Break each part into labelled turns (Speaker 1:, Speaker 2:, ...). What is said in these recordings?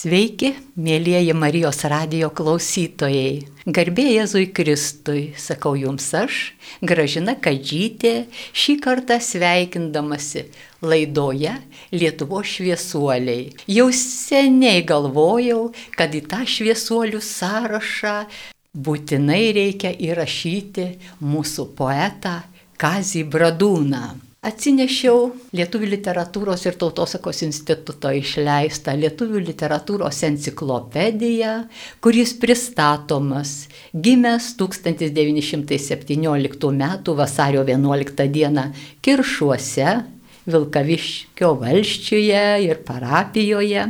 Speaker 1: Sveiki, mėlyjeji Marijos radio klausytojai. Garbė Jėzui Kristui, sakau jums aš, Gražina Kadžytė, šį kartą sveikindamasi laidoje Lietuvo šviesuoliai. Jau seniai galvojau, kad į tą šviesuolių sąrašą būtinai reikia įrašyti mūsų poetą Kazį Bradūną. Atsinešiau Lietuvių literatūros ir tautosakos instituto išleistą Lietuvių literatūros enciklopediją, kuris pristatomas gimęs 1917 m. vasario 11 d. Kiršuose, Vilkaviškio valščiuje ir parapijoje,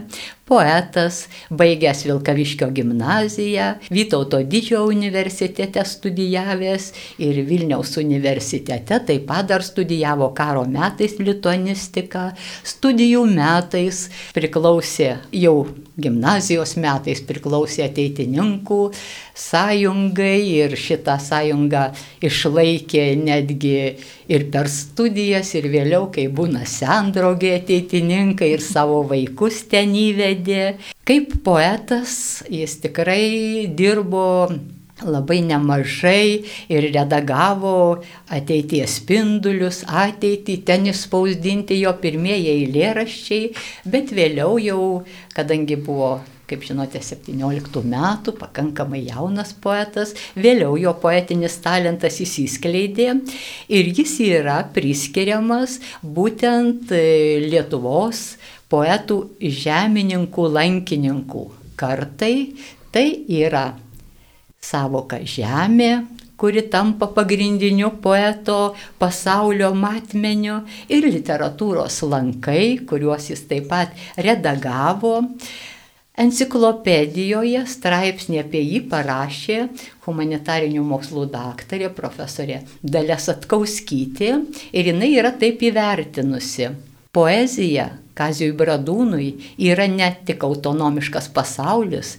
Speaker 1: poetas, baigęs Vilkaviškio gimnaziją, Vytauto didžiojo universitete studijavęs ir Vilniaus universitete taip pat dar studijavo karo metais lituanistiką, studijų metais priklausė jau gimnazijos metais priklausė ateitininkų sąjungai ir šitą sąjungą išlaikė netgi ir per studijas ir vėliau, kai būna sendraugiai ateitininkai ir savo vaikus ten įvedė. Kaip poetas jis tikrai dirbo labai nemažai ir redagavo ateities spindulius, ateitį, ten įspausdinti jo pirmieji eilėraščiai, bet vėliau jau, kadangi buvo kaip žinote, 17 metų, pakankamai jaunas poetas, vėliau jo poetinis talentas įsiskleidė ir jis yra priskiriamas būtent Lietuvos poetų žemininkų lankininkų kartai. Tai yra savoka žemė, kuri tampa pagrindiniu poeto pasaulio matmeniu ir literatūros lankai, kuriuos jis taip pat redagavo. Enciklopedijoje straipsnį apie jį parašė humanitarinių mokslų daktarė profesorė Dalia Satkauskytė ir jinai yra taip įvertinusi. Poezija Kazijui Bradūnui yra ne tik autonomiškas pasaulis,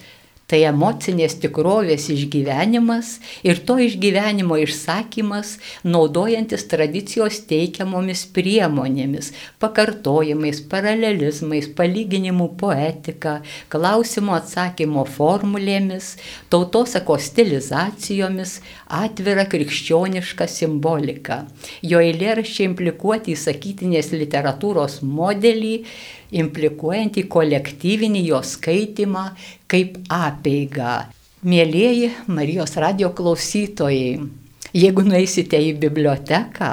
Speaker 1: Tai emocinės tikrovės išgyvenimas ir to išgyvenimo išsakymas naudojantis tradicijos teikiamomis priemonėmis, pakartojimais, paralelizmais, palyginimų poetika, klausimų atsakymo formulėmis, tautosako stilizacijomis, atvira krikščioniška simbolika. Jo eilėraščiai implikuoti į sakytinės literatūros modelį, implikuojantį kolektyvinį jo skaitimą kaip apeiga. Mėlyjeji Marijos radio klausytojai, Jeigu nueisite į biblioteką,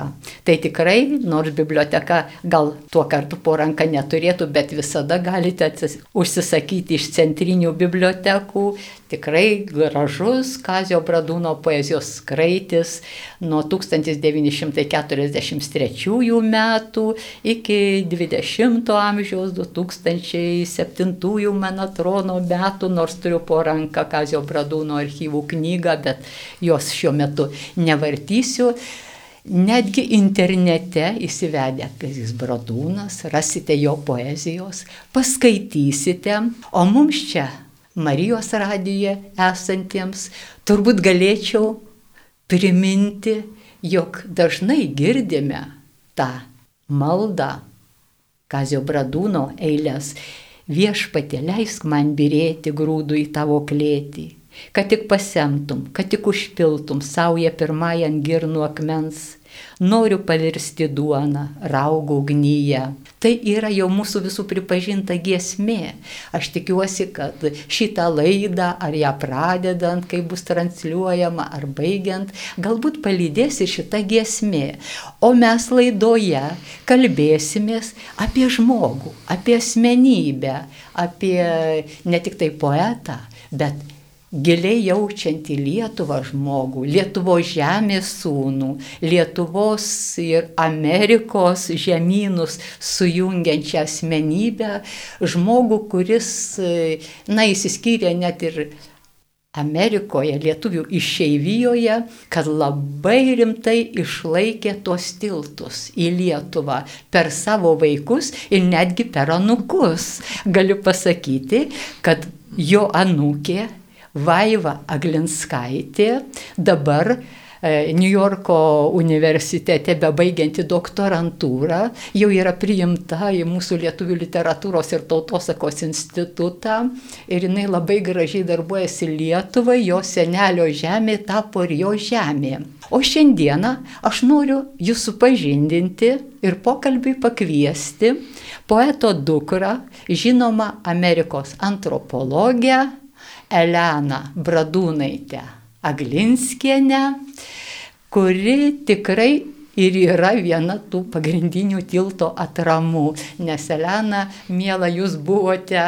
Speaker 1: tai tikrai, nors biblioteka gal tuo kartu po ranką neturėtų, bet visada galite užsisakyti iš centrinių bibliotekų. Tikrai gražus Kazio Bradūno poezijos skraitis nuo 1943 metų iki 20 amžiaus 2007 man atrodo metų, nors turiu po ranką Kazio Bradūno archyvų knygą, bet jos šiuo metu nevartysiu. Netgi internete įsivedę Kazis Bradūnas, rasite jo poezijos, paskaitysite, o mums čia, Marijos radijoje esantiems, turbūt galėčiau priminti, jog dažnai girdime tą maldą Kazio Bradūno eilės. Viešpatė leisk man birėti grūdų į tavo klėtį, kad tik pasemtum, kad tik užpiltum saują pirmąją ant girnų akmens. Noriu pavirsti duoną, raugų gnyje. Tai yra jau mūsų visų pripažinta giesmė. Aš tikiuosi, kad šitą laidą, ar ją pradedant, kai bus transliuojama, ar baigiant, galbūt palydės ir šita giesmė. O mes laidoje kalbėsimės apie žmogų, apie asmenybę, apie ne tik tai poetą, bet giliai jaučiantį Lietuvą žmogų, Lietuvos žemės sūnų, Lietuvos ir Amerikos žemynus sujungiančią asmenybę, žmogų, kuris, na, įsiskyrė net ir Amerikoje, lietuvių išeivijoje, kad labai rimtai išlaikė tos tiltus į Lietuvą per savo vaikus ir netgi per anukus. Galiu pasakyti, kad jo anūkė Vaiva Aglinskaitė dabar E, New Yorko universitete bebaigianti doktorantūrą, jau yra priimta į mūsų lietuvių literatūros ir tautosakos institutą ir jinai labai gražiai darbuojasi Lietuvai, jo senelio žemė tapo ir jo žemė. O šiandieną aš noriu jūs supažindinti ir pokalbį pakviesti poeto dukrą, žinomą Amerikos antropologę Eleną Bradūnaitę Aglinskienę, kuri tikrai ir yra viena tų pagrindinių tilto atramų. Nes Elena, mėla, jūs buvote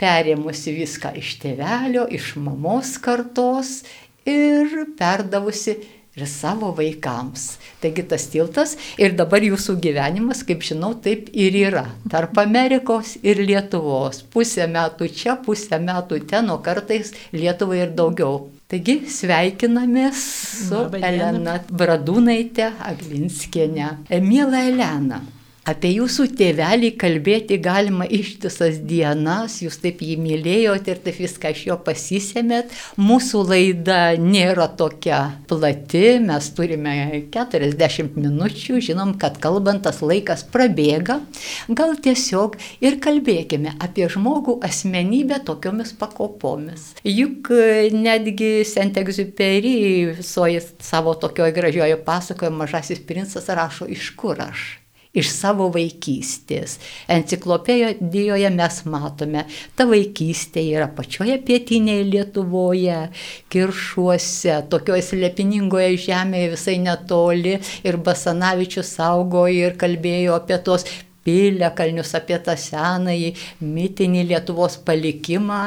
Speaker 1: perėmusi viską iš tėvelio, iš mamos kartos ir perdavusi ir savo vaikams. Taigi tas tiltas ir dabar jūsų gyvenimas, kaip žinau, taip ir yra. Tarp Amerikos ir Lietuvos. Pusę metų čia, pusę metų ten, o kartais Lietuvai ir daugiau. Taigi sveikinamės su Elena Bradūnaitė Aglinskienė. Mėla Elena. Apie jūsų tėvelį kalbėti galima ištisas dienas, jūs taip jį mylėjote ir taip viską iš jo pasisėmėt. Mūsų laida nėra tokia plati, mes turime 40 minučių, žinom, kad kalbant tas laikas prabėga. Gal tiesiog ir kalbėkime apie žmogų asmenybę tokiomis pakopomis. Juk netgi Sentexupery visoje savo tokioje gražioje pasakoje mažasis princas rašo iš kur aš iš savo vaikystės. Enciklopedijoje mes matome, ta vaikystė yra pačioje pietinėje Lietuvoje, kiršuose, tokioje slepiningoje žemėje visai netoli ir Basanavičius saugo ir kalbėjo apie tos piliakalnius, apie tą senąjį mitinį Lietuvos palikimą.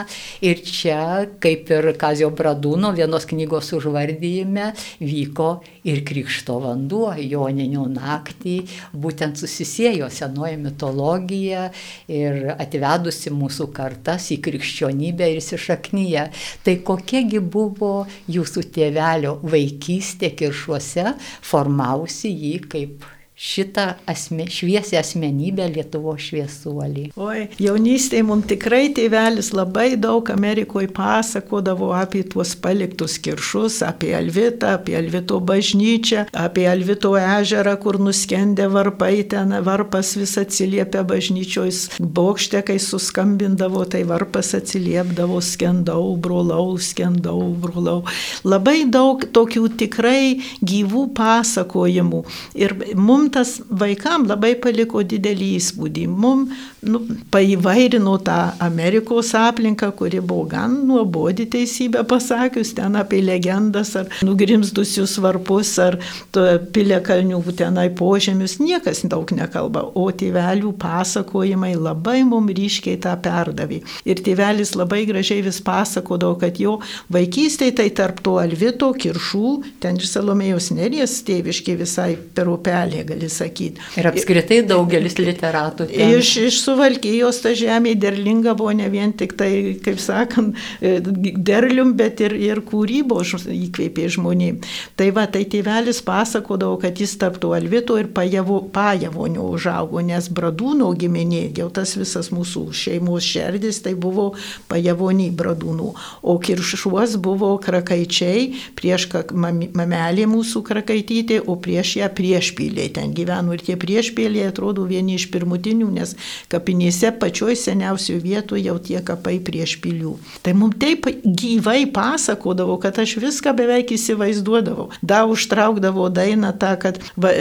Speaker 1: Ir čia, kaip ir Kazio Bradūno vienos knygos užvardyjime, vyko ir Krikšto vanduo, Joninių naktį, būtent susisėjo senoji mitologija ir atvedusi mūsų kartas į krikščionybę ir įsišaknyje. Tai kokiagi buvo jūsų tėvelio vaikystė kiršuose, formausi jį kaip šitą asme, šviesę asmenybę Lietuvo šviesuolį.
Speaker 2: Oi, jaunystėje mums tikrai tėvelis labai daug Amerikoje pasakodavo apie tuos paliktus kiršus, apie Alvitą, apie Alvito bažnyčią, apie Alvito ežerą, kur nuskendė varpai, ten varpas vis atsiliepia bažnyčios bokšte, kai suskambindavo, tai varpas atsiliepdavo, skendau, brolau, skendau, brolau. Labai daug tokių tikrai gyvų pasakojimų. Ir mums tas vaikam labai paliko didelį įspūdį. Mums nu, paįvairino tą Amerikos aplinką, kuri buvo gan nuobodi teisybę pasakius, ten apie legendas ar nugrimzdusius varpus ar piliakalnių tenai požemius, niekas daug nekalba, o tėvelių pasakojimai labai mums ryškiai tą perdavė. Ir tėvelis labai gražiai vis pasakodavo, kad jo vaikystėje tai tarp to Alvito, Kiršų, ten ir Salomėjos Nerijas tėviškai visai per upelį gali sakyti.
Speaker 1: Ir apskritai daugelis literatų. Ten.
Speaker 2: Iš, iš suvalkyjos ta žemė derlinga buvo ne vien tik tai, kaip sakant, e, derlium, bet ir, ir kūrybo įkvėpė žmonėm. Tai va, tai tėvelis pasakodavo, kad jis tarptų Alvito ir pajavo, pajavonių užaugo, nes Bradūno giminė, jau tas visas mūsų šeimos šerdis, tai buvo pajavoniai Bradūnų, o kiršuos buvo krakaičiai, prieš mamelė mūsų krakaitytė, o prieš ją priešpylė ten gyveno ir tie priešpėliai atrodo vieni iš pirmutinių, nes kapinėse pačioj seniausioje vietoje jau tie kapai prieš pilių. Tai mums taip gyvai pasakodavo, kad aš viską beveik įsivaizduodavau. Da užtraukdavo dainą tą, kad va,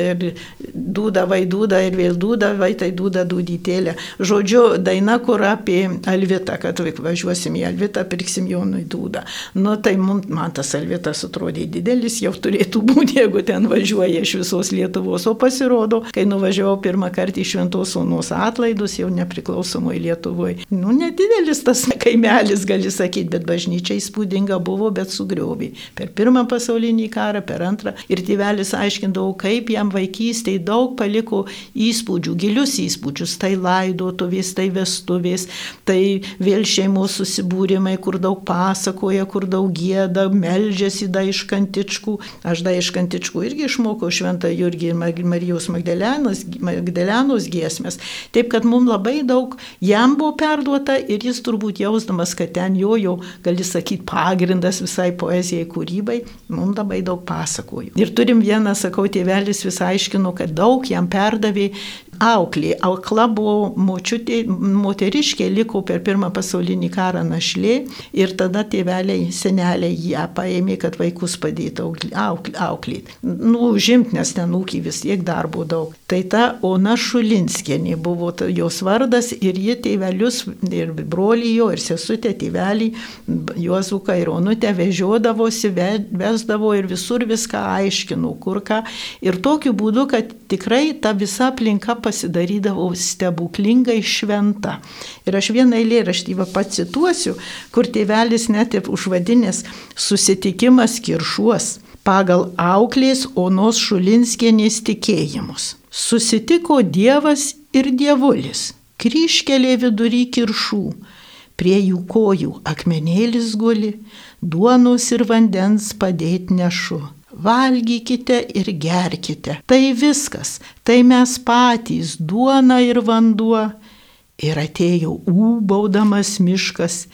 Speaker 2: dūda vai dūda ir vėl dūda vai tai dūda dūdytėlė. Žodžiu, daina, kur apie Alvitą, kad važiuosim į Alvitą, pirksim jaunui dūdą. Nu tai mums, man tas Alvitas atrodė didelis, jau turėtų būti, jeigu ten važiuoja iš visos Lietuvos. O pasirodo, kai nuvažiavau pirmą kartą į Šventos Sūnus atlaidus, jau nepriklausomoje Lietuvoje. Nu, nedidelis tas kaimelis, gali sakyti, bet bažnyčia įspūdinga buvo, bet sugriovė. Per pirmą pasaulinį karą, per antrą. Ir tėvelis aiškindavo, kaip jam vaikystėje daug paliko įspūdžių, gilius įspūdžius. Tai laidotuvės, tai vestuvės, tai vėl šeimos susibūrimai, kur daug pasakoja, kur daug gėda, melžiasi da iš kantičkų. Aš da iš kantičkų irgi išmokau šventą Jurgį ir Marijos Magdalenos, Magdalenos giesmės. Taip kad mums labai daug jam buvo perduota ir jis turbūt jausdamas, kad ten jo jau, gali sakyti, pagrindas visai poezijai, kūrybai, mums labai daug pasakojo. Ir turim vieną, sakau, tėvelis vis aiškino, kad daug jam perdavė auklė. Aukla buvo močiutė, moteriškė, liko per pirmą pasaulinį karą našlė ir tada tėveliai, seneliai ją paėmė, kad vaikus padėtų auklėti. Nu, užimt, nes ten ūkį vis tiek darbo daug. Tai ta Ona Šulinskienė buvo jos vardas ir ji tėvelius ir brolį jo, ir sesutė tėvelį, Juozuką ir Onutę vežiodavosi, vesdavo ir visur viską aiškino, kur ką. Ir tokiu būdu, kad tikrai ta visa aplinka pasidarydavo stebuklingai šventa. Ir aš vieną eilėraštį pacituosiu, kur tėvelis net ir užvadinės susitikimas kiršuos pagal auklės Onos Šulinskienės tikėjimus. Susitiko Dievas ir Dievulis, kryškelė vidury kiršų, prie jų kojų akmenėlis guli, duonos ir vandens padėti nešu valgykite ir gerkite. Tai viskas, tai mes patys, duona ir vanduo. Ir atėjo ūbaudamas miškas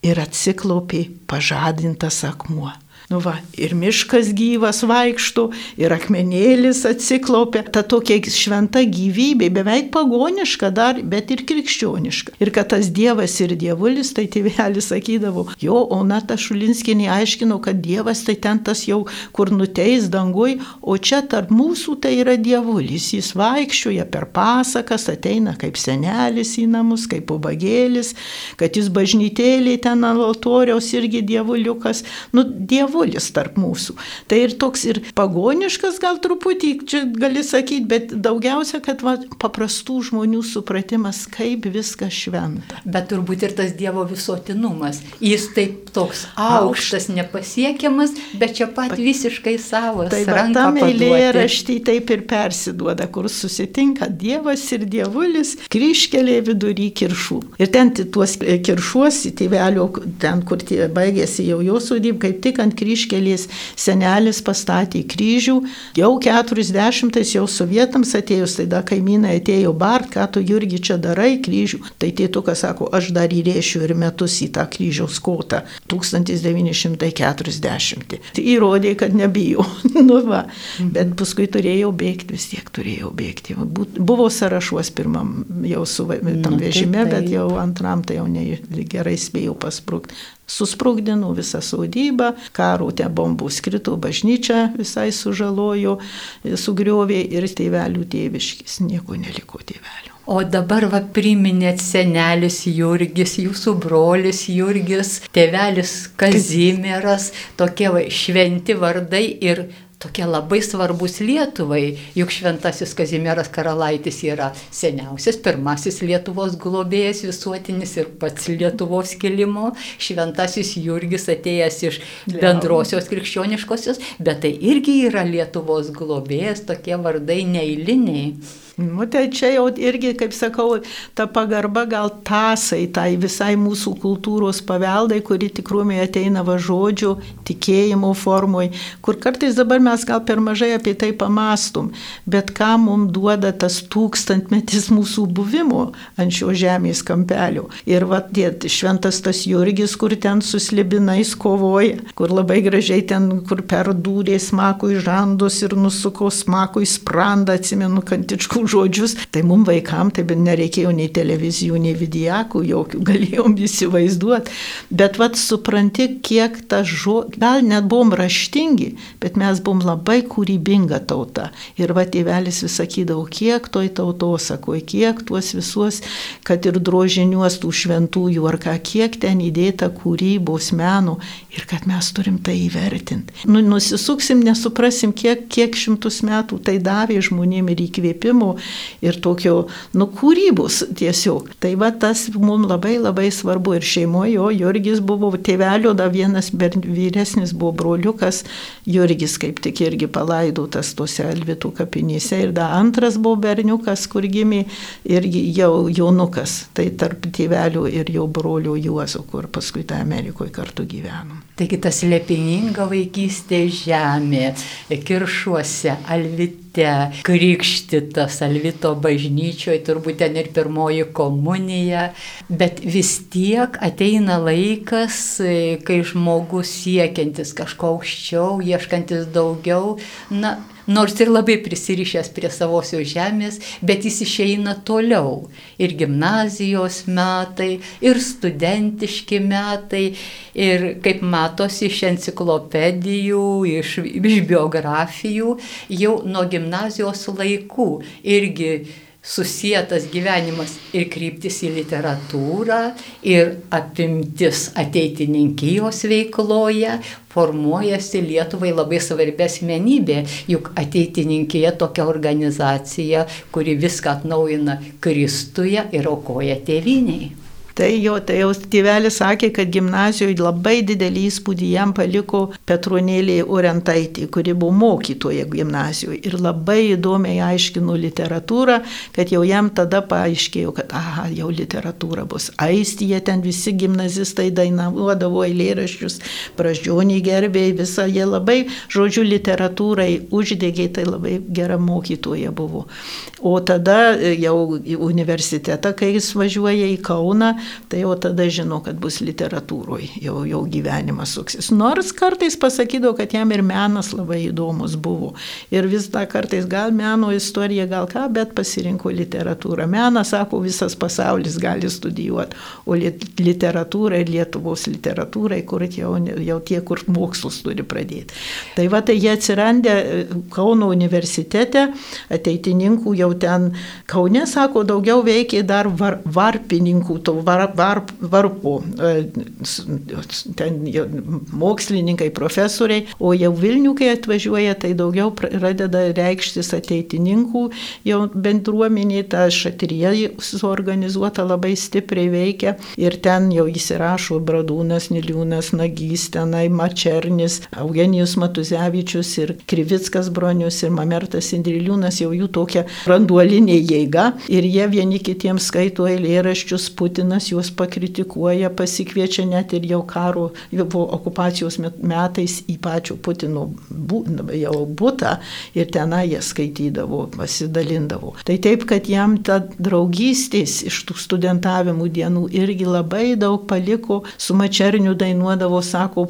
Speaker 2: ir atsiklaupė pažadintas akmuo. Nu va, ir miškas gyvas vaikšto, ir akmenėlis atsiklaupia. Ta tokia šventa gyvybė, beveik pagoniška dar, bet ir krikščioniška. Ir kad tas Dievas ir Dievulis, tai tėvelis sakydavo, jo, ona ta Šulinskinė aiškino, kad Dievas tai ten tas jau, kur nuteis dangui, o čia tarp mūsų tai yra Dievulis. Jis vaikščioja per pasakas, ateina kaip senelis į namus, kaip ubagėlis, kad jis bažnytėlė ten ant altoriaus irgi Dievuliukas. Nu, Dievulis dievulis tarp mūsų. Tai ir toks ir pagoniškas gal truputį, čia gali sakyti, bet daugiausia, kad va, paprastų žmonių supratimas, kaip viskas šventa.
Speaker 1: Bet turbūt ir tas Dievo visotinumas. Jis taip toks aukštas, nepasiekiamas, bet čia pat visiškai savas.
Speaker 2: Tai va, tam eilėraštį taip ir persiduoda, kur susitinka Dievas ir Dievulis kryškelė vidury kiršų. Ir ten tuos kiršuos, tėvelio, ten, kur baigėsi jau jo sodybė, kaip tik ant kryškelės kryškelės senelis pastatė kryžių, jau 40-ais jau sovietams atėjus, tai da kaimynai atėjo bart, ką tu Jurgi čia darai kryžių. Tai tėtukas sako, aš dar įrėšiu ir metus į tą kryžiaus kotą 1940. Tai įrodė, kad nebijau. nu va. Bet paskui turėjau bėgti, vis tiek turėjau bėgti. Buvo sąrašuos pirmam jau su tam nu, vežime, tai, tai. bet jau antram tai jau ne, gerai spėjau pasprūkti susprogdino visą saudybą, karo te bombų skrito, bažnyčia visai sužalojo, sugriovė ir tėvelių tėviškis, nieko neliko tėvelių.
Speaker 1: O dabar va priminėt senelis Jurgis, jūsų brolis Jurgis, tėvelis Kazimieras, tokie va, šventi vardai ir tokie labai svarbus Lietuvai, juk šventasis Kazimieras Karalaitis yra seniausias, pirmasis Lietuvos globėjas visuotinis ir pats Lietuvos kilimo, šventasis Jurgis atėjęs iš bendrosios krikščioniškosios, bet tai irgi yra Lietuvos globėjas, tokie vardai neįliniai.
Speaker 2: Nu, tai čia jau irgi, kaip sakau, ta pagarba gal tasai, tai visai mūsų kultūros paveldai, kuri tikrumai ateina va žodžių, tikėjimo formui, kur kartais dabar mes gal per mažai apie tai pamastum, bet ką mums duoda tas tūkstantmetis mūsų buvimo ant šio žemės kampelio. Ir va, tie šventas tas Jurgis, kur ten su slibinais kovoja, kur labai gražiai ten, kur perdūrė smakų į žandus ir nusuko smakų į sprandą, atsimenu, kantičkų žodžius, tai mums vaikam tai nereikėjo nei televizijų, nei vidijakų, jokių galėjom įsivaizduoti. Bet vad supranti, kiek ta žodžiu, gal net buvom raštingi, bet mes buvom labai kūrybinga tauta. Ir va tėvelis vis sakydavo, kiek toj tautosakoje, kiek tuos visus, kad ir drožiniuos tų šventųjų ar ką, kiek ten įdėta kūrybos menų ir kad mes turim tai įvertinti. Nu, nusisuksim, nesuprasim, kiek, kiek šimtus metų tai davė žmonėm ir įkvėpimo ir tokio, nu, kūrybos tiesiog. Tai va tas mums labai labai svarbu ir šeimoje, jo Jurgis buvo tėvelio, da vienas vyresnis buvo broliukas, Jurgis kaip tik irgi palaidotas tose Alvitų kapinėse ir da antras buvo berniukas, kur gimė irgi jau jaunukas, tai tarp tėvelio ir jo brolio Juozo, kur paskui tą Amerikoje kartu gyvenom.
Speaker 1: Taigi tas lepininga vaikystė žemė, kiršuose, Alvitų Alvite, krikštytas Alvito bažnyčioje, turbūt ten ir pirmoji komunija, bet vis tiek ateina laikas, kai žmogus siekiantis kažko aukščiau, ieškantis daugiau, na, nors ir labai prisirišęs prie savosios žemės, bet jis išeina toliau. Ir gimnazijos metai, ir studentiški metai, ir kaip matosi iš enciklopedijų, iš, iš biografijų, jau nuo gimnazijos laikų irgi susijęs gyvenimas ir kryptis į literatūrą, ir apimtis ateitininkijos veikloje, formuojasi Lietuvai labai svarbi asmenybė, juk ateitininkija tokia organizacija, kuri viską atnaujina Kristuje ir aukoja tėviniai.
Speaker 2: Tai jo, tai jau tėvelis sakė, kad gimnazijoje labai didelį įspūdį jam paliko Petronėlė Orientaitė, kuri buvo mokytoja gimnazijoje ir labai įdomiai aiškino literatūrą, kad jau jam tada paaiškėjo, kad aha, jau literatūra bus. Aistyje ten visi gimnazistai dainuodavo eilėraščius, praždžionį gerbėjai, visą jie labai, žodžiu, literatūrai uždegė, tai labai gera mokytoja buvo. O tada jau universitetą, kai jis važiuoja į Kauną, tai jau tada žino, kad bus literatūroje, jau, jau gyvenimas suksis. Nors kartais pasakydavo, kad jam ir menas labai įdomus buvo. Ir vis tą kartais gal meno istorija, gal ką, bet pasirinko literatūrą. Meną, sako, visas pasaulis gali studijuoti, o literatūra ir Lietuvos literatūrai, kur jau, jau tie, kur mokslus turi pradėti. Tai va, tai jie atsirandė e, Kauno universitete, ateitininkų jau ten Kaune, sako, daugiau veikia dar var, varpininkų, to var, var, varpų, e, ten mokslininkai, profesoriai, o jau Vilnių, kai atvažiuoja, tai daugiau pradeda reikštis ateitininkų, jau bendruomenė, ta šatrija suorganizuota labai stipriai veikia ir ten jau įsirašo Bradūnas, Niliūnas, Nagys, tenai Mačernis, Eugenijus Matuzevičius ir Krivickas Bronius ir Mamertas Indriliūnas, jau jų tokia branduolinė jėga ir jie vieni kitiems skaito eilėraščius Putinas Putinas juos pakritikuoja, pasikviečia net ir jau karo, jau okupacijos metais į pačių Putino bu, jau būtą ir tenai jie skaitydavo, pasidalindavo. Tai taip, kad jam ta draugystės iš tų studentavimų dienų irgi labai daug paliko, su mačerniu dainuodavo, sako,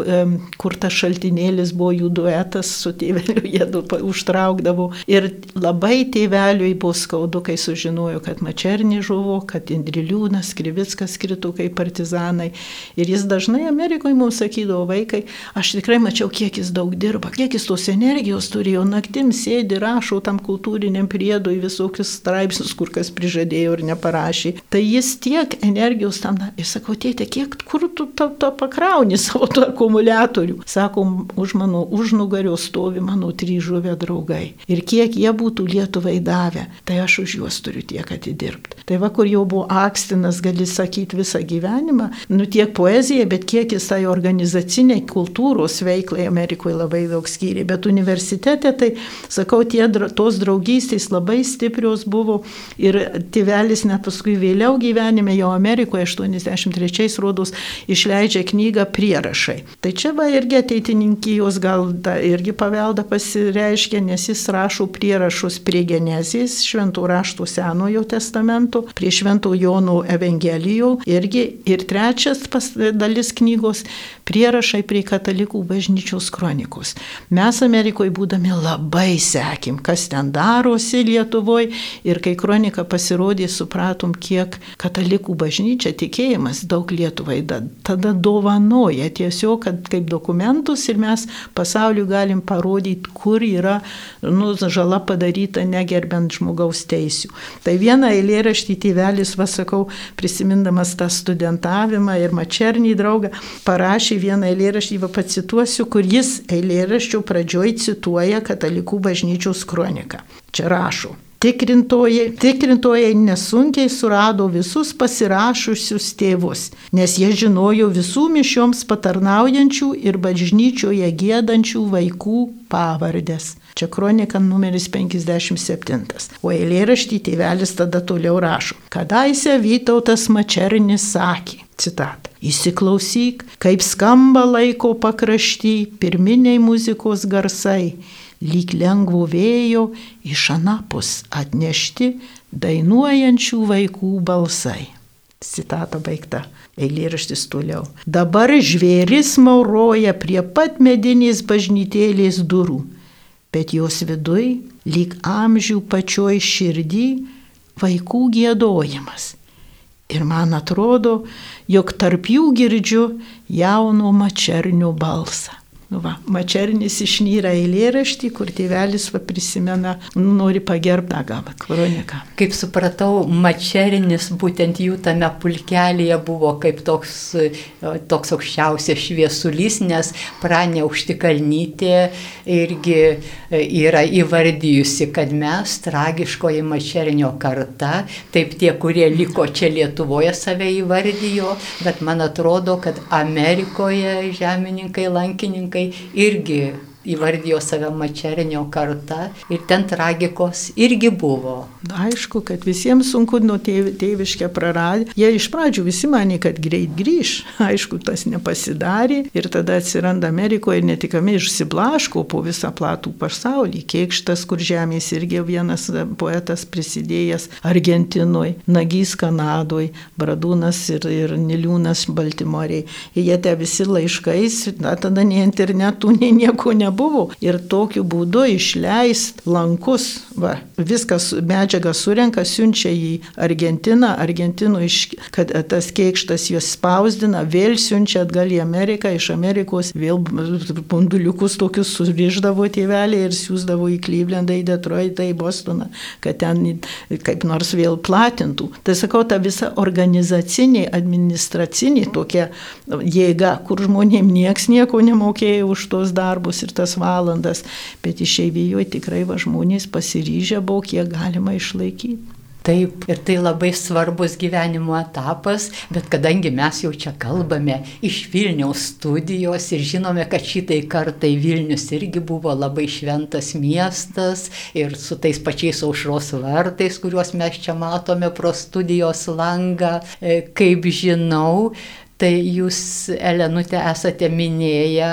Speaker 2: kur tas šaltinėlis buvo jų duetas, su tėveliu jie užtraukdavo. Ir labai tėveliui buvo skaudu, kai sužinojo, kad mačernį žuvo, kad Indriliūnas, Krivickas, viskas krito kaip partizanai. Ir jis dažnai Amerikoje mums sakydavo, vaikai, aš tikrai mačiau, kiek jis daug dirba, kiek jis tos energijos turėjo, naktim sėdi, rašo tam kultūriniam priedui visokius straipsnius, kur kas prižadėjo ir neparašė. Tai jis tiek energijos tam, ir sakau, tėtė, kiek kur tu tą, tą pakrauni savo tą akumuliatorių. Sakom, už mano užnugario stovi mano tryžuvę draugai. Ir kiek jie būtų Lietuvai davę, tai aš už juos turiu tiek atidirbti. Tai va, kur jau buvo Akstinas, gali sakyti, sakyti visą gyvenimą, nu tiek poezija, bet kiek jis tai organizaciniai kultūros veiklai Amerikoje labai daug skyrė. Bet universitete, tai sakau, tie, tos draugystės labai stiprios buvo ir tėvelis net paskui vėliau gyvenime, jau Amerikoje 83 rodos, išleidžia knygą prierašai. Tai čia va irgi ateitininkijos gal da, irgi paveldą pasireiškia, nes jis rašo prierašus prie genezijas, šventų raštų Senojo testamento, prie šventų Jono Evangelijų jau irgi ir trečias pas, dalis knygos prierašai prie katalikų bažnyčios kronikos. Mes Amerikoje būdami labai sekim, kas ten darosi Lietuvoje ir kai kronika pasirodė, supratom, kiek katalikų bažnyčia tikėjimas daug Lietuvai da, tada dovanoja tiesiog, kad kaip dokumentus ir mes pasauliu galim parodyti, kur yra nu, žala padaryta negerbent žmogaus teisių. Tai vieną eilėraštį tėvelis, vasakau, prisimindama prisimdamas tą studentavimą ir mačernį draugą, parašė vieną eilėraštį, va pacituosiu, kur jis eilėraščio pradžioj cituoja katalikų bažnyčios kroniką. Čia rašo. Tikrintojai, tikrintojai nesunkiai surado visus pasirašusius tėvus, nes jie žinojo visų mišioms patarnaujančių ir bažnyčioje gėdančių vaikų pavardės. Čia kronika numeris 57. O eilėraštį tėvelis tada toliau rašo. Kadaise Vytautas Mačernis sakė, citat. Įsiklausyk, kaip skamba laiko pakrašty pirminiai muzikos garsai, lyg lengvo vėjo iš anapus atnešti dainuojančių vaikų balsai. Citata baigta. Eilėraštis toliau. Dabar žvėris mauroja prie pat medinės bažnytėlės durų, bet jos viduj, lyg amžių pačioj širdį, vaikų gėdojimas. Ir man atrodo, jog tarp jų girdžiu jauno mačernio balsą. Nu va, Mačernis išnyra eilėraštį, kur tėvelis va, prisimena, nori pagerbtą gavą kroniką.
Speaker 1: Kaip supratau, Mačernis būtent jų tame pulkelėje buvo kaip toks, toks aukščiausias šviesulys, nes pranė aukštikalnytė irgi yra įvardyjusi, kad mes, tragiškoji Mačernio karta, taip tie, kurie liko čia Lietuvoje save įvardijo, bet man atrodo, kad Amerikoje žemininkai, lankininkai, irgi įvardijo save mačerinio karta ir ten tragikos irgi buvo.
Speaker 2: Aišku, kad visiems sunku nuo tėv, tėviškę praradę. Jie iš pradžių visi manė, kad greit grįž. Aišku, tas nepasidarė ir tada atsiranda Amerikoje ir netikami išsiblaško po visą platų pasaulį. Kiekštas, kur žemės irgi vienas poetas prisidėjęs Argentinoje, Nagys Kanadoje, Bradūnas ir, ir Niliūnas Baltimorėje. Jie te visi laiškais, na tada nei internetų, nei nieko nebuvo nebuvo. Ir tokiu būdu išleist lankus, va, viskas medžiagą surenka, siunčia į Argentiną, Argentinų, iš, kad tas keikštas juos spausdina, vėl siunčia atgal į Ameriką, iš Amerikos vėl bunduliukus tokius suriždavo tėvelį ir siūsdavo į Klyvlendą, į Detroitą, į Bostoną, kad ten kaip nors vėl platintų. Tai sakau, ta visa organizacinė, administracinė tokia jėga, kur žmonėm nieks nieko nemokėjo už tos darbus ir tas valandas, bet išeivijoje tikrai va žmonės pasiryžę buvo, kiek galima išlaikyti.
Speaker 1: Taip, ir tai labai svarbus gyvenimo etapas, bet kadangi mes jau čia kalbame iš Vilniaus studijos ir žinome, kad šitai kartai Vilnius irgi buvo labai šventas miestas ir su tais pačiais aušros vartais, kuriuos mes čia matome pro studijos langą, e, kaip žinau, Tai jūs, Elenute, esate minėję,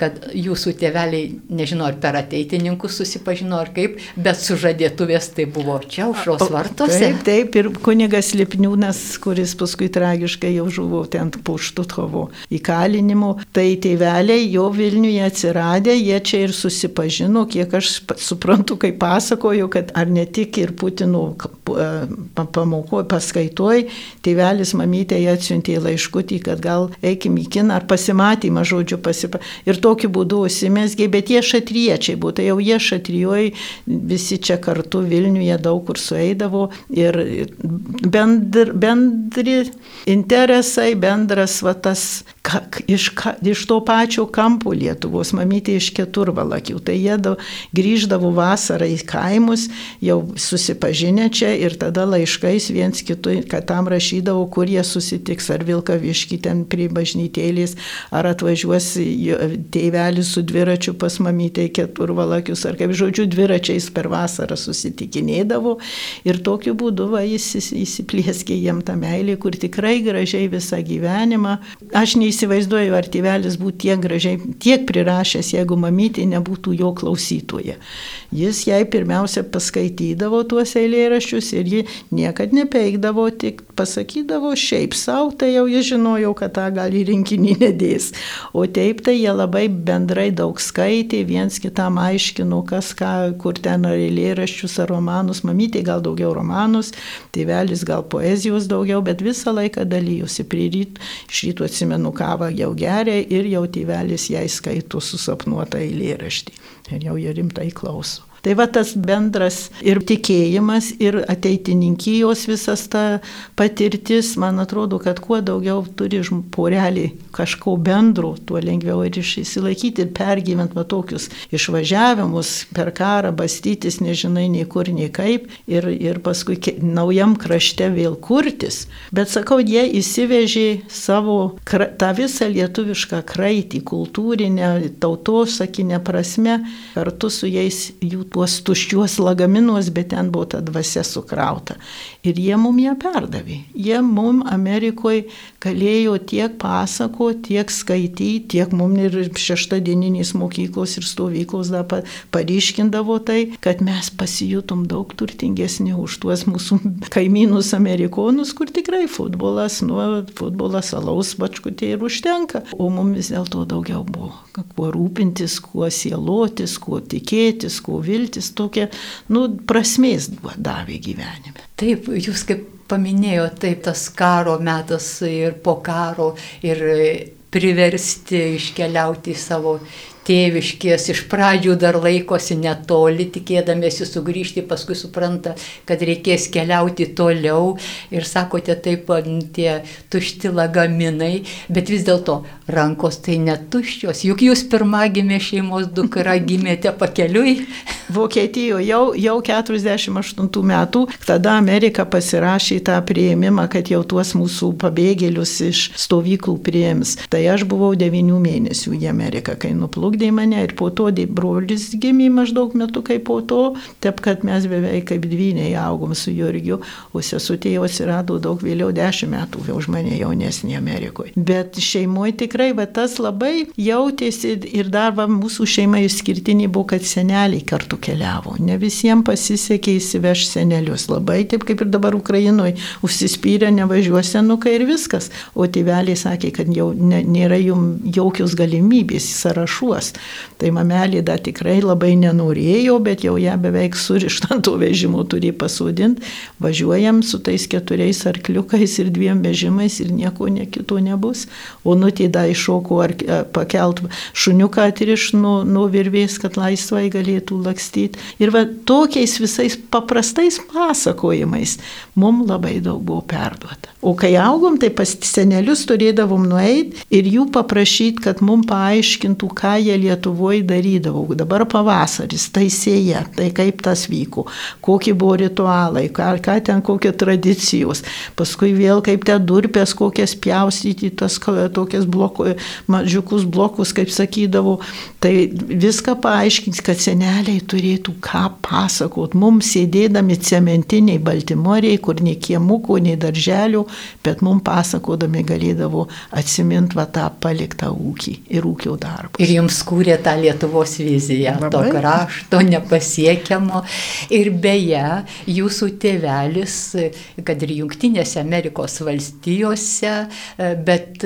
Speaker 1: kad jūsų tėveliai, nežinau, ar per ateitininkus susipažino, ar kaip, bet sužadėtuvės tai buvo čia, užros vartose.
Speaker 2: Taip, taip, ir kunigas Lipniūnas, kuris paskui tragiškai jau žuvo ten po Štuthovo įkalinimu, tai tėveliai jo Vilniuje atsiradė, jie čia ir susipažino, kiek aš suprantu, kai pasakoju, kad ar ne tik ir Putino pamokoje, paskaitoje, tėvelis mamytė atsiuntė laiškutį, kad gal eikim į kiną ar pasimatymą, žodžiu, pasipa. Ir tokiu būdu užsimesgiai, bet jie šatriečiai buvo, tai jau jie šatrijoje, visi čia kartu Vilniuje daug kur sueidavo ir bendri, bendri interesai, bendras va tas ka, iš, ka, iš to pačio kampo Lietuvos, mamytė iš keturvalakių. Tai jie da, grįždavo vasarą į kaimus, jau susipažinę čia ir tada laiškais viens kitui, kad tam rašydavo, kur jie susitiks, ar Vilkaviški ten prie bažnytėlės, ar atvažiuos tėvelis su dviračiu pas mamytę į keturvalakius, ar kaip žodžiu, dviračiais per vasarą susitikinėdavo. Ir tokiu būdu va, jis įsiplėskė jiem tą meilį, kur tikrai gražiai visą gyvenimą. Aš neįsivaizduoju, ar tėvelis būtų tiek gražiai, tiek prirašęs, jeigu mamytė nebūtų jo klausytoje. Jis jai pirmiausia paskaitydavo tuos eilėraščius ir ji niekad nepeikdavo, tik pasakydavo šiaip savo, tai jau jis žinojo, kad tą gal į rinkinį nedės. O taip tai jie labai bendrai daug skaitė, viens kitam aiškino, kas ką, kur ten ar eilėraščius, ar romanus, mamytė gal daugiau romanus, tėvelis gal poezijos daugiau, bet visą laiką dalyjosi. Prie ryt, iš ryto atsimenu kavą jau geria ir jau tėvelis jai skaito susapnuotą eilėraštį. Ir jau jie rimtai klauso. Tai va tas bendras ir tikėjimas, ir ateitininkijos visas ta patirtis, man atrodo, kad kuo daugiau turi porelį kažko bendro, tuo lengviau ir išsilaikyti ir pergyventi va tokius išvažiavimus per karą, bastytis, nežinai nei kur, nei kaip, ir, ir paskui naujam krašte vėl kurtis. Bet sakau, jie įsivežė savo tą visą lietuvišką kraitį, kultūrinę, tautosakinę prasme, kartu su jais jų tuos tuščiuos lagaminuos, bet ten buvo ta dvasia sukrauta. Ir jie mum ją perdavė. Jie mum Amerikoje galėjo tiek pasako, tiek skaityti, tiek mum ir šeštadieninės mokyklos ir stovyklos dar paryškindavo tai, kad mes pasijutom daug turtingesni už tuos mūsų kaimynus amerikonus, kur tikrai futbolas, nu, futbolas, alaus bačkutė ir užtenka. O mums vis dėlto daugiau buvo. Kuo rūpintis, kuo sielotis, kuo tikėtis, kuo viltis, tokia, nu, prasmės davė gyvenime.
Speaker 1: Taip, jūs kaip paminėjote, taip tas karo metas ir po karo ir priversti iškeliauti į savo tėviškės iš pradžių dar laikosi netoli, tikėdamėsi sugrįžti, paskui supranta, kad reikės keliauti toliau ir sakote taip, tie tušti lagaminai, bet vis dėlto rankos tai netuščios, juk jūs pirmagimė šeimos dukra gimėte pakeliui.
Speaker 2: Vokietijoje jau, jau 48 metų, tada Amerika pasirašė tą prieimimą, kad jau tuos mūsų pabėgėlius iš stovyklų priims. Tai aš buvau 9 mėnesių į Ameriką, kai nuplukdė ugdė mane ir po to brolis gimė maždaug metu kaip po to, taip kad mes beveik kaip dvyniai augom su Jurgiu, o sesutė jau atsirado daug vėliau, dešimt metų už mane jaunesnė Amerikoje. Bet šeimoje tikrai va, tas labai jautėsi ir dar va, mūsų šeima išskirtinė buvo, kad seneliai kartu keliavo. Ne visiems pasisekė įsiveš senelius. Labai taip kaip ir dabar Ukrainoje, užsispyrę nevažiuos senukai ir viskas. O tėveliai sakė, kad jau ne, nėra jums jokios galimybės sąrašuos vaikas. Tai mamelė dar tikrai labai nenorėjo, bet jau ją beveik surištant to vežimu turi pasodinti. Važiuojam su tais keturiais arkliukais ir dviem vežimais ir nieko ne kito nebus. O nutyda iššoko ar pakelt šuniuką atriš nuo, nuo virvės, kad laisvai galėtų lakstyti. Ir va tokiais visais paprastais pasakojimais mums labai daug buvo perduota. O kai augom, tai pas senelius turėdavom nueiti ir jų paprašyti, kad mums paaiškintų, ką jie Lietuvoje darydavo. Dabar pavasaris, tai sėja, tai kaip tas vyko, kokie buvo ritualai, ką, ką ten kokie tradicijos. Paskui vėl kaip ten durpės, kokias pjaustyti, tas tokias bloko, mažiukus blokus, kaip sakydavo. Tai viską paaiškins, kad seneliai turėtų ką pasakot. Mums sėdėdami cementiniai Baltimoriai, kur nei kiemukų, nei darželių, bet mums pasakodami galėdavo atsiminti va tą paliktą ūkį ir ūkio darbą.
Speaker 1: Ir jums kūrė tą Lietuvos viziją, Labai. to krašto nepasiekiamo. Ir beje, jūsų tėvelis, kad ir Junktinėse Amerikos valstijose, bet,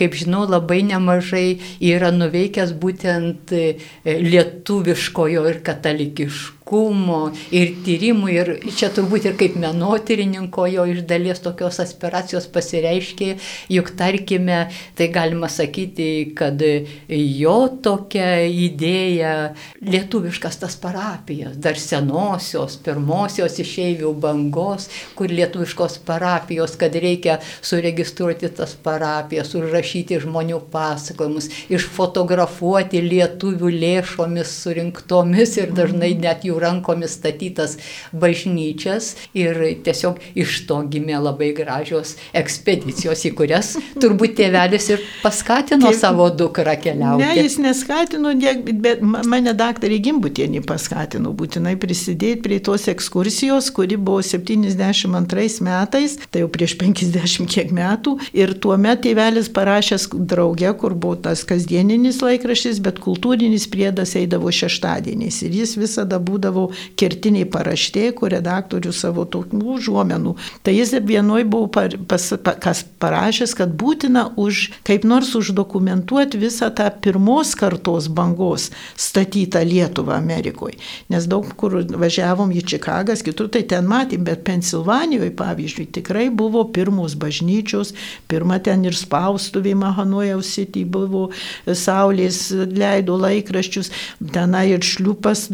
Speaker 1: kaip žinau, labai nemažai yra nuveikęs būtent lietuviškojo ir katalikiško aiškumo ir tyrimų ir čia turbūt ir kaip menotyrininko jo iš dalies tokios aspiracijos pasireiškė, juk tarkime, tai galima sakyti, kad jo tokia idėja lietuviškas tas parapijas, dar senosios, pirmosios išeivių bangos, kur lietuviškos parapijos, kad reikia suregistruoti tas parapijas, užrašyti žmonių pasakojimus, išfotografuoti lietuvių lėšomis surinktomis ir dažnai net jų jų rankomis statytas bažnyčias ir tiesiog iš to gimė labai gražios ekspedicijos, į kurias turbūt tėvelis ir paskatino Taip, savo dukrą keliauti.
Speaker 2: Ne, jis neskatino, bet mane daktarė Gimbutienį paskatino būtinai prisidėti prie tos ekskursijos, kuri buvo 72 metais, tai jau prieš 50 kiek metų. Ir tuo metu tėvelis parašęs draugę, kur buvo tas kasdieninis laikraštis, bet kultūrinis priedas eidavo šeštadieniais. Ir jis visada būdavo būdavo kertiniai paraštė, kur redaktorius savo tokių užuomenų. Tai jis vienoje buvo par, pas, pa, kas parašęs, kad būtina už, kaip nors uždokumentuoti visą tą pirmos kartos bangos statytą Lietuvą Amerikoje. Nes daug kur važiavom į Čikagas, kitur tai ten matėm, bet Pensilvanijoje, pavyzdžiui, tikrai buvo pirmos bažnyčios, pirma ten ir spaustuvė Mahanojaus City buvo, Saulės leido laikraščius, tenai ir šliupas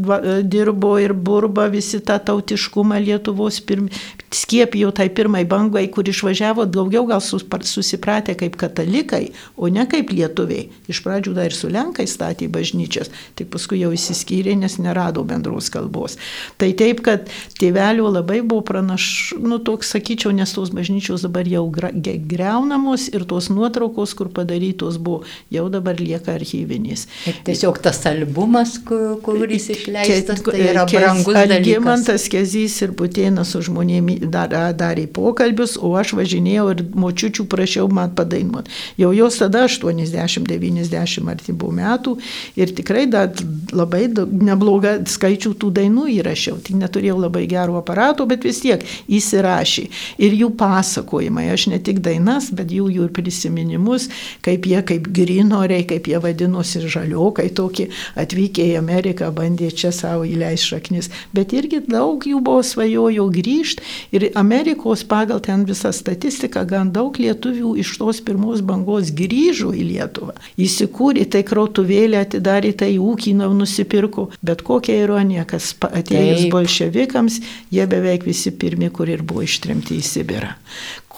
Speaker 2: dirbo dirbo ir burba visi tą tautiškumą Lietuvos pirm, skiepijo tai pirmai bangai, kur išvažiavo daugiau gal susipratę kaip katalikai, o ne kaip lietuviai. Iš pradžių dar ir su Lenkai statė bažnyčias, tik paskui jau įsiskyrė, nes nerado bendros kalbos. Tai taip, kad tėvelio labai buvo pranaš, nu toks sakyčiau, nes tos bažnyčios dabar jau greunamos ir tos nuotraukos, kur padarytos buvo, jau dabar lieka archyvinės.
Speaker 1: Ir tiesiog tas albumas, kuris išleistas, tai yra brangus dalykas.
Speaker 2: Algimantas Kezys ir Putėnas su žmonėmis dar, darė pokalbius, o aš važinėjau ir močiučių prašiau man padainuoti. Jau jos tada 80-90 artimų metų ir tikrai dar labai neblogą skaičių tų dainų įrašiau. Tik neturėjau labai gerų aparatų, bet vis tiek įsirašė. Ir jų pasakojimai, aš ne tik dainas, bet jų, jų prisiminimus, kaip jie kaip grinoriai, kaip jie vadinosi žaliokai tokie atvykę į Ameriką, bandė čia savo įleisti šaknis. Bet irgi daug jų buvo svajojo grįžti ir Amerikos pagal ten visą statistiką gan daug lietuvių iš tos pirmos bangos grįžo į Lietuvą. Įsikūrė, tai krautuvėlę atidarė, tai ūkį nusipirko. Bet kokia ironija, kas atėjus bolševikams, jie beveik visi pirmi, kur ir buvo ištremti į Sibirą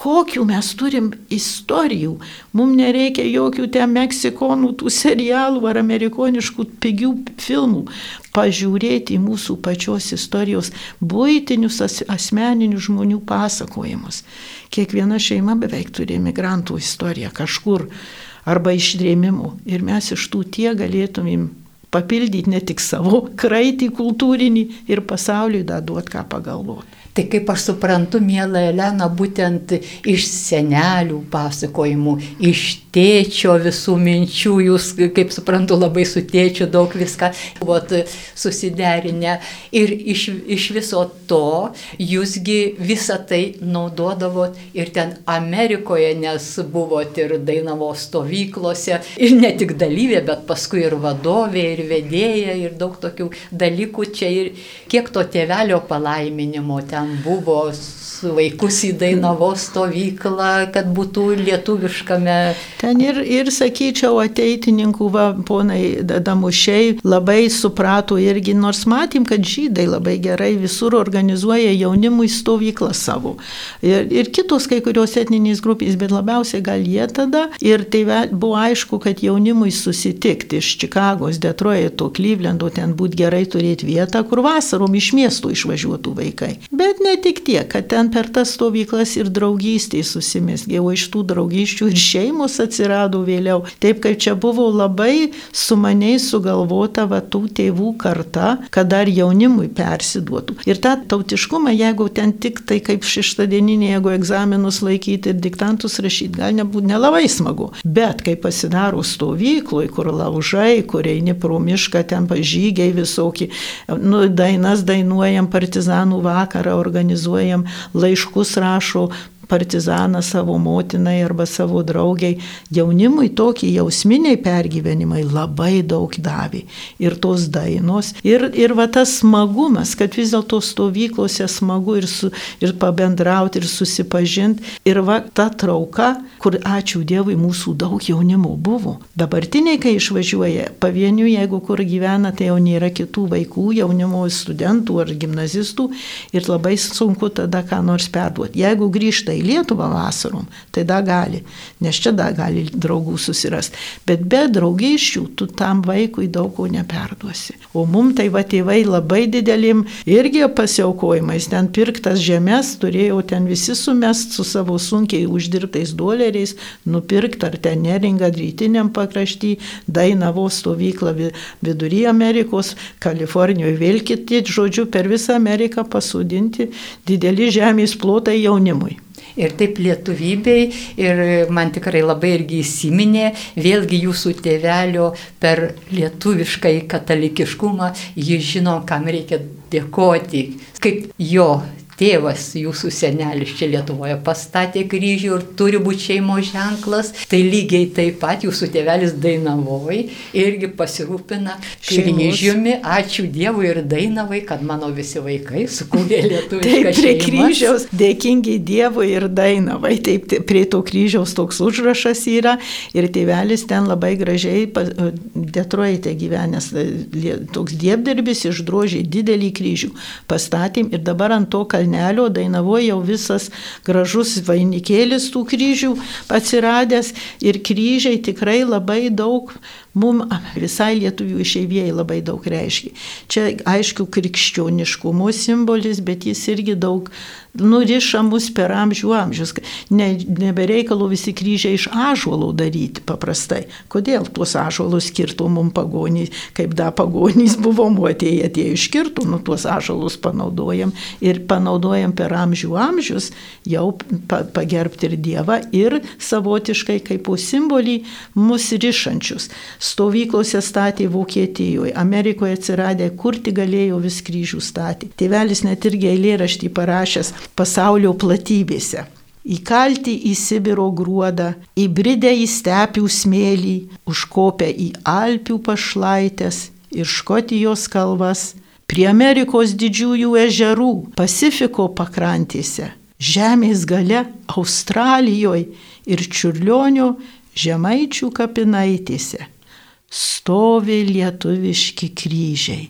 Speaker 2: kokių mes turim istorijų. Mums nereikia jokių ten meksikonų, tų serialų ar amerikoniškų pigių filmų. Pažiūrėti į mūsų pačios istorijos būtinius as, asmeninius žmonių pasakojimus. Kiekviena šeima beveik turi imigrantų istoriją kažkur arba išrėmimų. Ir mes iš tų tie galėtumėm papildyti ne tik savo kraitį kultūrinį ir pasauliui dar duoti ką pagalvoti.
Speaker 1: Tai kaip aš suprantu, mėla Elena, būtent iš senelių pasakojimų, iš tėčio visų minčių, jūs, kaip suprantu, labai su tėčiu daug viską buvot susiderinę. Ir iš, iš viso to jūsgi visą tai naudodavot ir ten Amerikoje, nes buvot ir Dainavo stovyklose, ir ne tik dalyvė, bet paskui ir vadovė, ir vedėja, ir daug tokių dalykų čia. Ir kiek to tėvelio palaiminimo ten ten buvo vaikus į Dainavo stovyklą, kad būtų lietuviškame.
Speaker 2: Ten ir, ir sakyčiau, ateitininkų, va, ponai Damušiai labai suprato irgi, nors matym, kad žydai labai gerai visur organizuoja jaunimui stovyklą savo. Ir, ir kitos kai kurios etninės grupės, bet labiausiai gal jie tada. Ir tai buvo aišku, kad jaunimui susitikti iš Čikagos, Detroito, Klyvlendo, ten būtų gerai turėti vietą, kur vasarom iš miestų išvažiuotų vaikai. Bet ne tik tiek, kad ten per tas stovyklas ir draugystė susimesgė, o iš tų draugysčių ir šeimos atsirado vėliau. Taip kaip čia buvo labai sumaniai sugalvota va tų tėvų karta, kad dar jaunimui persiduotų. Ir tą tautiškumą, jeigu ten tik tai kaip šeštadieninė, jeigu egzaminus laikyti ir diktantus rašyti, gal nebūtų nelabai smagu. Bet kai pasidaro stovykloj, kur laužai, kur eini pro mišką, ten pažygiai visokie, nu, dainas dainuojam, partizanų vakarą organizuojam, laiškus rašo partizaną savo motinai arba savo draugiai. Jaunimui tokie jausminiai pergyvenimai labai daug davė. Ir tos dainos. Ir, ir va tas smagumas, kad vis dėlto stovyklose smagu ir, su, ir pabendrauti, ir susipažinti. Ir va ta trauka, kur ačiū Dievui mūsų daug jaunimo buvo. Dabartiniai, kai išvažiuoja, pavienių, jeigu kur gyvena, tai jau nėra kitų vaikų, jaunimo studentų ar gimnazistų. Ir labai sunku tada ką nors perduoti. Jeigu grįžta į Lietuvą vasarom, tai da gali, nes čia da gali draugų susirasti. Bet be draugysčių tu tam vaikui daug ko neperduosi. O mum tai va tėvai labai didelim irgi pasiaukojimais, ten pirktas žemės, turėjau ten visi sumest su savo sunkiai uždirbtais doleriais, nupirkti ar ten neringa rytiniam pakrašty, Dainavo stovyklą vidury Amerikos, Kalifornijoje vėl kiti, žodžiu, per visą Ameriką pasodinti dideli žemės plotai jaunimui
Speaker 1: ir taip lietuvybei. Ir man tikrai labai irgi įsiminė, vėlgi jūsų tėvelio per lietuviškai katalikiškumą, jis žino, kam reikia dėkoti, kaip jo tėvas, jūsų senelis čia Lietuvoje pastatė kryžių ir turi būti šeimos ženklas, tai lygiai taip pat jūsų tėvelis Dainavoj irgi pasirūpina kryžiumi. Ačiū Dievui ir Dainavai, kad mano visi vaikai sukūrė lietuvišką šeimą.
Speaker 2: Prie kryžiaus dėkingi Dievui ir Dainavai. Taip, prie to kryžiaus toks užrašas yra ir tėvelis ten labai gražiai Detroite gyvenęs, toks dievdirbis išdrožė didelį kryžių. Pastatėm ir dabar ant to kalbėjome kalnelio, Dainavoje jau visas gražus vainikėlis tų kryžių atsiradęs. Ir kryžiai tikrai labai daug mums visai lietuvių išeivėjai labai daug reiškia. Čia aišku krikščioniškumo simbolis, bet jis irgi daug nuriša mus per amžių amžius. Ne, nebereikalo visi kryžiai iš ažuolų daryti paprastai. Kodėl tuos ažuolus skirtų mums pagonys, kaip da pagonys buvo muotėję, tie iškirtų, nu tuos ažuolus panaudojam ir panaudojam per amžių amžius jau pa, pagerbti ir Dievą ir savotiškai kaip simbolį mus rišančius. Stovyklose statė Vokietijoje, Amerikoje atsiradė, kur tik galėjo vis kryžių statė. Tėvelis net irgi eilėraštį parašęs pasaulio platybėse. Įkalti į Sibiro gruodą, įbridę į stepių smėlį, užkopę į Alpių pašlaitės ir Škotijos kalvas, prie Amerikos didžiųjų ežerų, Pasifiko pakrantėse, žemės gale Australijoje ir Čiurlionio žemaičių kapinaitėse stovi lietuviški kryžiai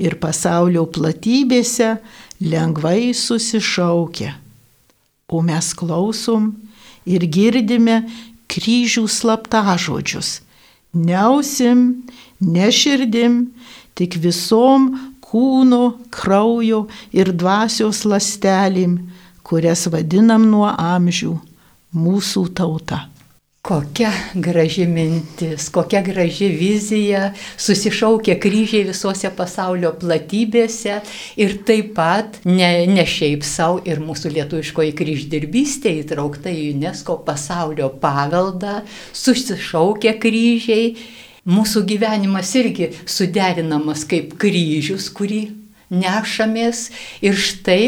Speaker 2: ir pasaulio platybėse lengvai susišaukia. O mes klausom ir girdime kryžių slaptažodžius. Neusim, neširdim, tik visom kūno, kraujo ir dvasios lastelėm, kurias vadinam nuo amžių mūsų tauta.
Speaker 1: Kokia graži mintis, kokia graži vizija, susišaukia kryžiai visose pasaulio platybėse ir taip pat ne, ne šiaip savo ir mūsų lietuviškoji kryždirbystė įtraukta į UNESCO pasaulio paveldą, susišaukia kryžiai, mūsų gyvenimas irgi suderinamas kaip kryžius, kurį nešamės. Ir štai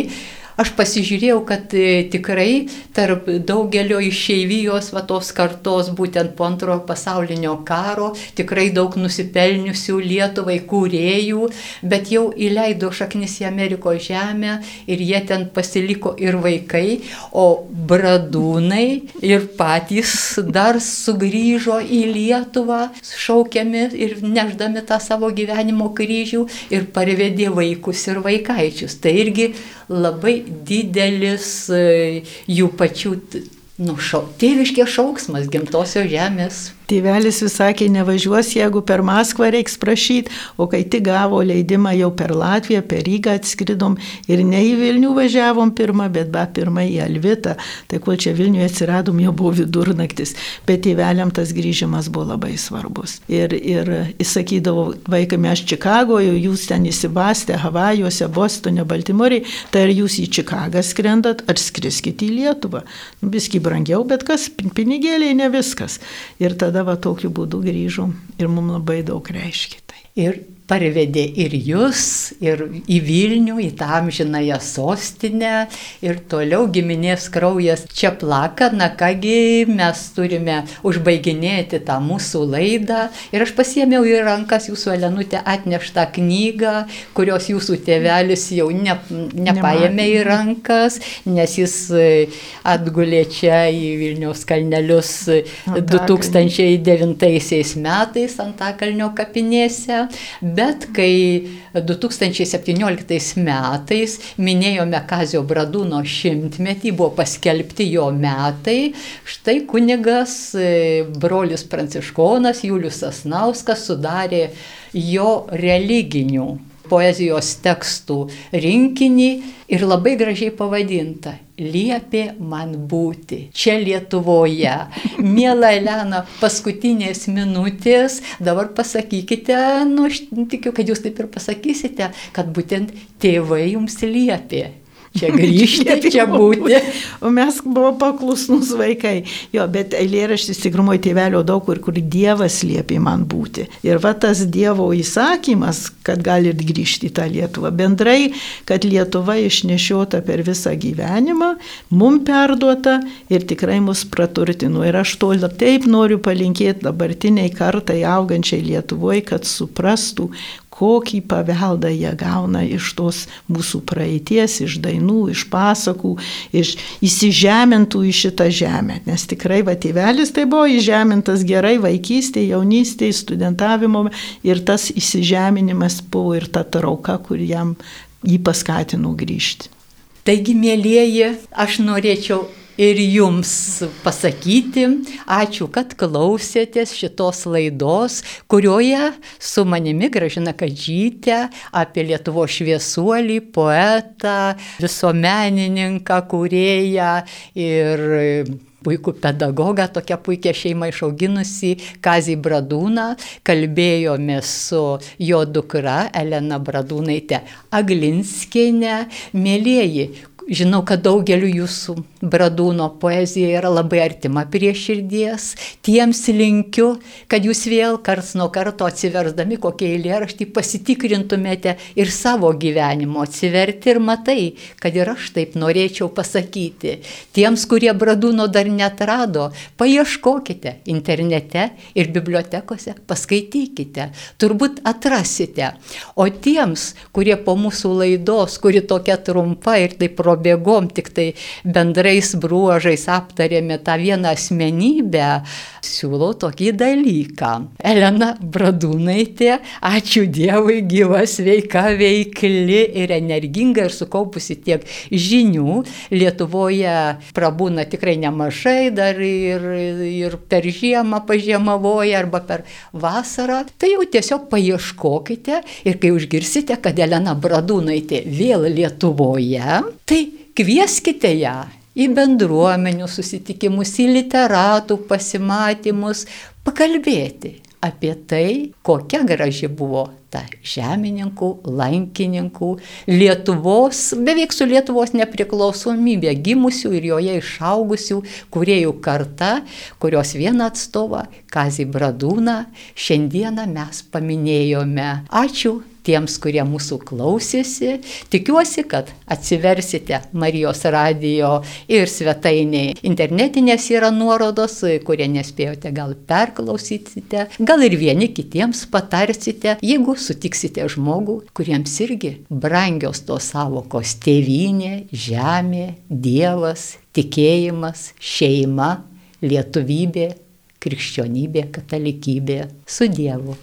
Speaker 1: aš pasižiūrėjau, kad e, tikrai tarp daugelio išeivijos va tos kartos, būtent po antrojo pasaulinio karo, tikrai daug nusipelniusių Lietuvai kūrėjų, bet jau įleido šaknis į Amerikos žemę ir jie ten pasiliko ir vaikai, o bradūnai ir patys dar sugrįžo į Lietuvą, šaukiami ir neždami tą savo gyvenimo kryžių ir parvedė vaikus ir vaikaičius. Tai irgi labai didelis e, jų pačių nu, šau, tėviškė šauksmas gimtosios žemės.
Speaker 2: Tėvelis vis sakė, nevažiuos, jeigu per Maskvą reiks prašyti, o kai tik gavo leidimą jau per Latviją, per Rygą atskridom ir ne į Vilnių važiavom pirmą, bet be pirmą į Alvitą. Tai kol čia Vilniuje atsiradom, jau buvo vidurnaktis. Bet tėveliam tas grįžimas buvo labai svarbus. Ir, ir jis sakydavo, vaikai, mes Čikagoje, jūs ten įsibastę Havajuose, Bostone, Baltimorėje, tai ar jūs į Čikagą skrendat, ar skriskite į Lietuvą. Nu, Viski brangiau, bet kas, pinigėliai ne viskas. Ir tada tada va tokiu būdu grįžom ir mums labai daug reiškia. Tai.
Speaker 1: Ir parvedė ir jūs, ir į Vilnių, į tą amžinąją sostinę, ir toliau giminės kraujas čia plaka, na kągi mes turime užbaiginėti tą mūsų laidą. Ir aš pasiemiau į rankas jūsų Elenutę atneštą knygą, kurios jūsų tėvelis jau ne, nepaėmė į rankas, nes jis e, atgulė čia į Vilniaus kalnelius 2009 metais Antakalnio kapinėse. Bet kai 2017 metais minėjome Kazio Bradūno šimtmetį, buvo paskelbti jo metai, štai kunigas e, brolis Pranciškonas Julius Asnauskas sudarė jo religinių poezijos tekstų rinkinį ir labai gražiai pavadinta liepė man būti čia Lietuvoje. Mėla Elena, paskutinės minutės, dabar pasakykite, nu aš tikiu, kad jūs taip ir pasakysite, kad būtent tėvai jums liepė čia grįžti, čia būti.
Speaker 2: O mes buvome paklusnus vaikai. Jo, bet eilėraštis tikrumo tėvelio daug kur, kur Dievas liepė man būti. Ir va tas Dievo įsakymas, kad galit grįžti į tą Lietuvą. Bendrai, kad Lietuva išnešiota per visą gyvenimą, mum perduota ir tikrai mus praturtino. Ir aš to taip noriu palinkėti dabartiniai kartai augančiai Lietuvoje, kad suprastų, kokį paveldą jie gauna iš tos mūsų praeities, iš dainų, iš pasakų, iš įsižemintų į šitą žemę. Nes tikrai va tėvelis tai buvo įžemintas gerai vaikystėje, jaunystėje, studentavimo ir tas įsižeminimas buvo ir ta trauka, kur jam jį paskatino grįžti.
Speaker 1: Taigi, mėlyjeji, aš norėčiau ir jums pasakyti, ačiū, kad klausėtės šitos laidos, kurioje su manimi gražina Kadžytė apie Lietuvo šviesuolį, poetą, visuomenininką, kūrėją ir puikų pedagogą, tokią puikią šeimą išauginusi Kazį Bradūną. Kalbėjome su jo dukra Elena Bradūnaitė Aglinskienė. Mėlyjeji, Žinau, kad daugeliu jūsų Bradūno poezija yra labai artima prie širdies. Tiems linkiu, kad jūs vėl karts nuo karto atsiversdami kokie eilėraštį pasitikrintumėte ir savo gyvenimo atsiverti ir matai, kad ir aš taip norėčiau pasakyti. Tiems, kurie Bradūno dar netrado, paieškokite internete ir bibliotekose, paskaitykite, turbūt atrasite. O tiems, kurie po mūsų laidos, kuri tokia trumpa ir taip pro prabėgom tik tai bendrais bruožais aptarėme tą vieną asmenybę, siūlau tokį dalyką. Elena Bradūnaitė, ačiū Dievui, gyva, sveika, veikli ir energinga ir sukaupusi tiek žinių. Lietuvoje prabūna tikrai nemažai, dar ir, ir per žiemą pažiemavoja arba per vasarą. Tai jau tiesiog paieškokite ir kai užgirsite, kad Elena Bradūnaitė vėl Lietuvoje, tai kvieskite ją į bendruomenių susitikimus, į literatų pasimatymus, pakalbėti apie tai, kokia graži buvo ta žemininkų, lankininkų, Lietuvos, beveik su Lietuvos nepriklausomybė gimusių ir joje išaugusių kuriejų karta, kurios vieną atstovą, Kazį Bradūną, šiandieną mes paminėjome. Ačiū tiems, kurie mūsų klausėsi. Tikiuosi, kad atsiversite Marijos radijo ir svetainiai. Internetinės yra nuorodos, kurie nespėjote, gal perklausysite, gal ir vieni kitiems patarsite, jeigu sutiksite žmogų, kuriems irgi brangios tos savokos - tėvynė, žemė, Dievas, tikėjimas, šeima, lietuvybė, krikščionybė, katalikybė su Dievu.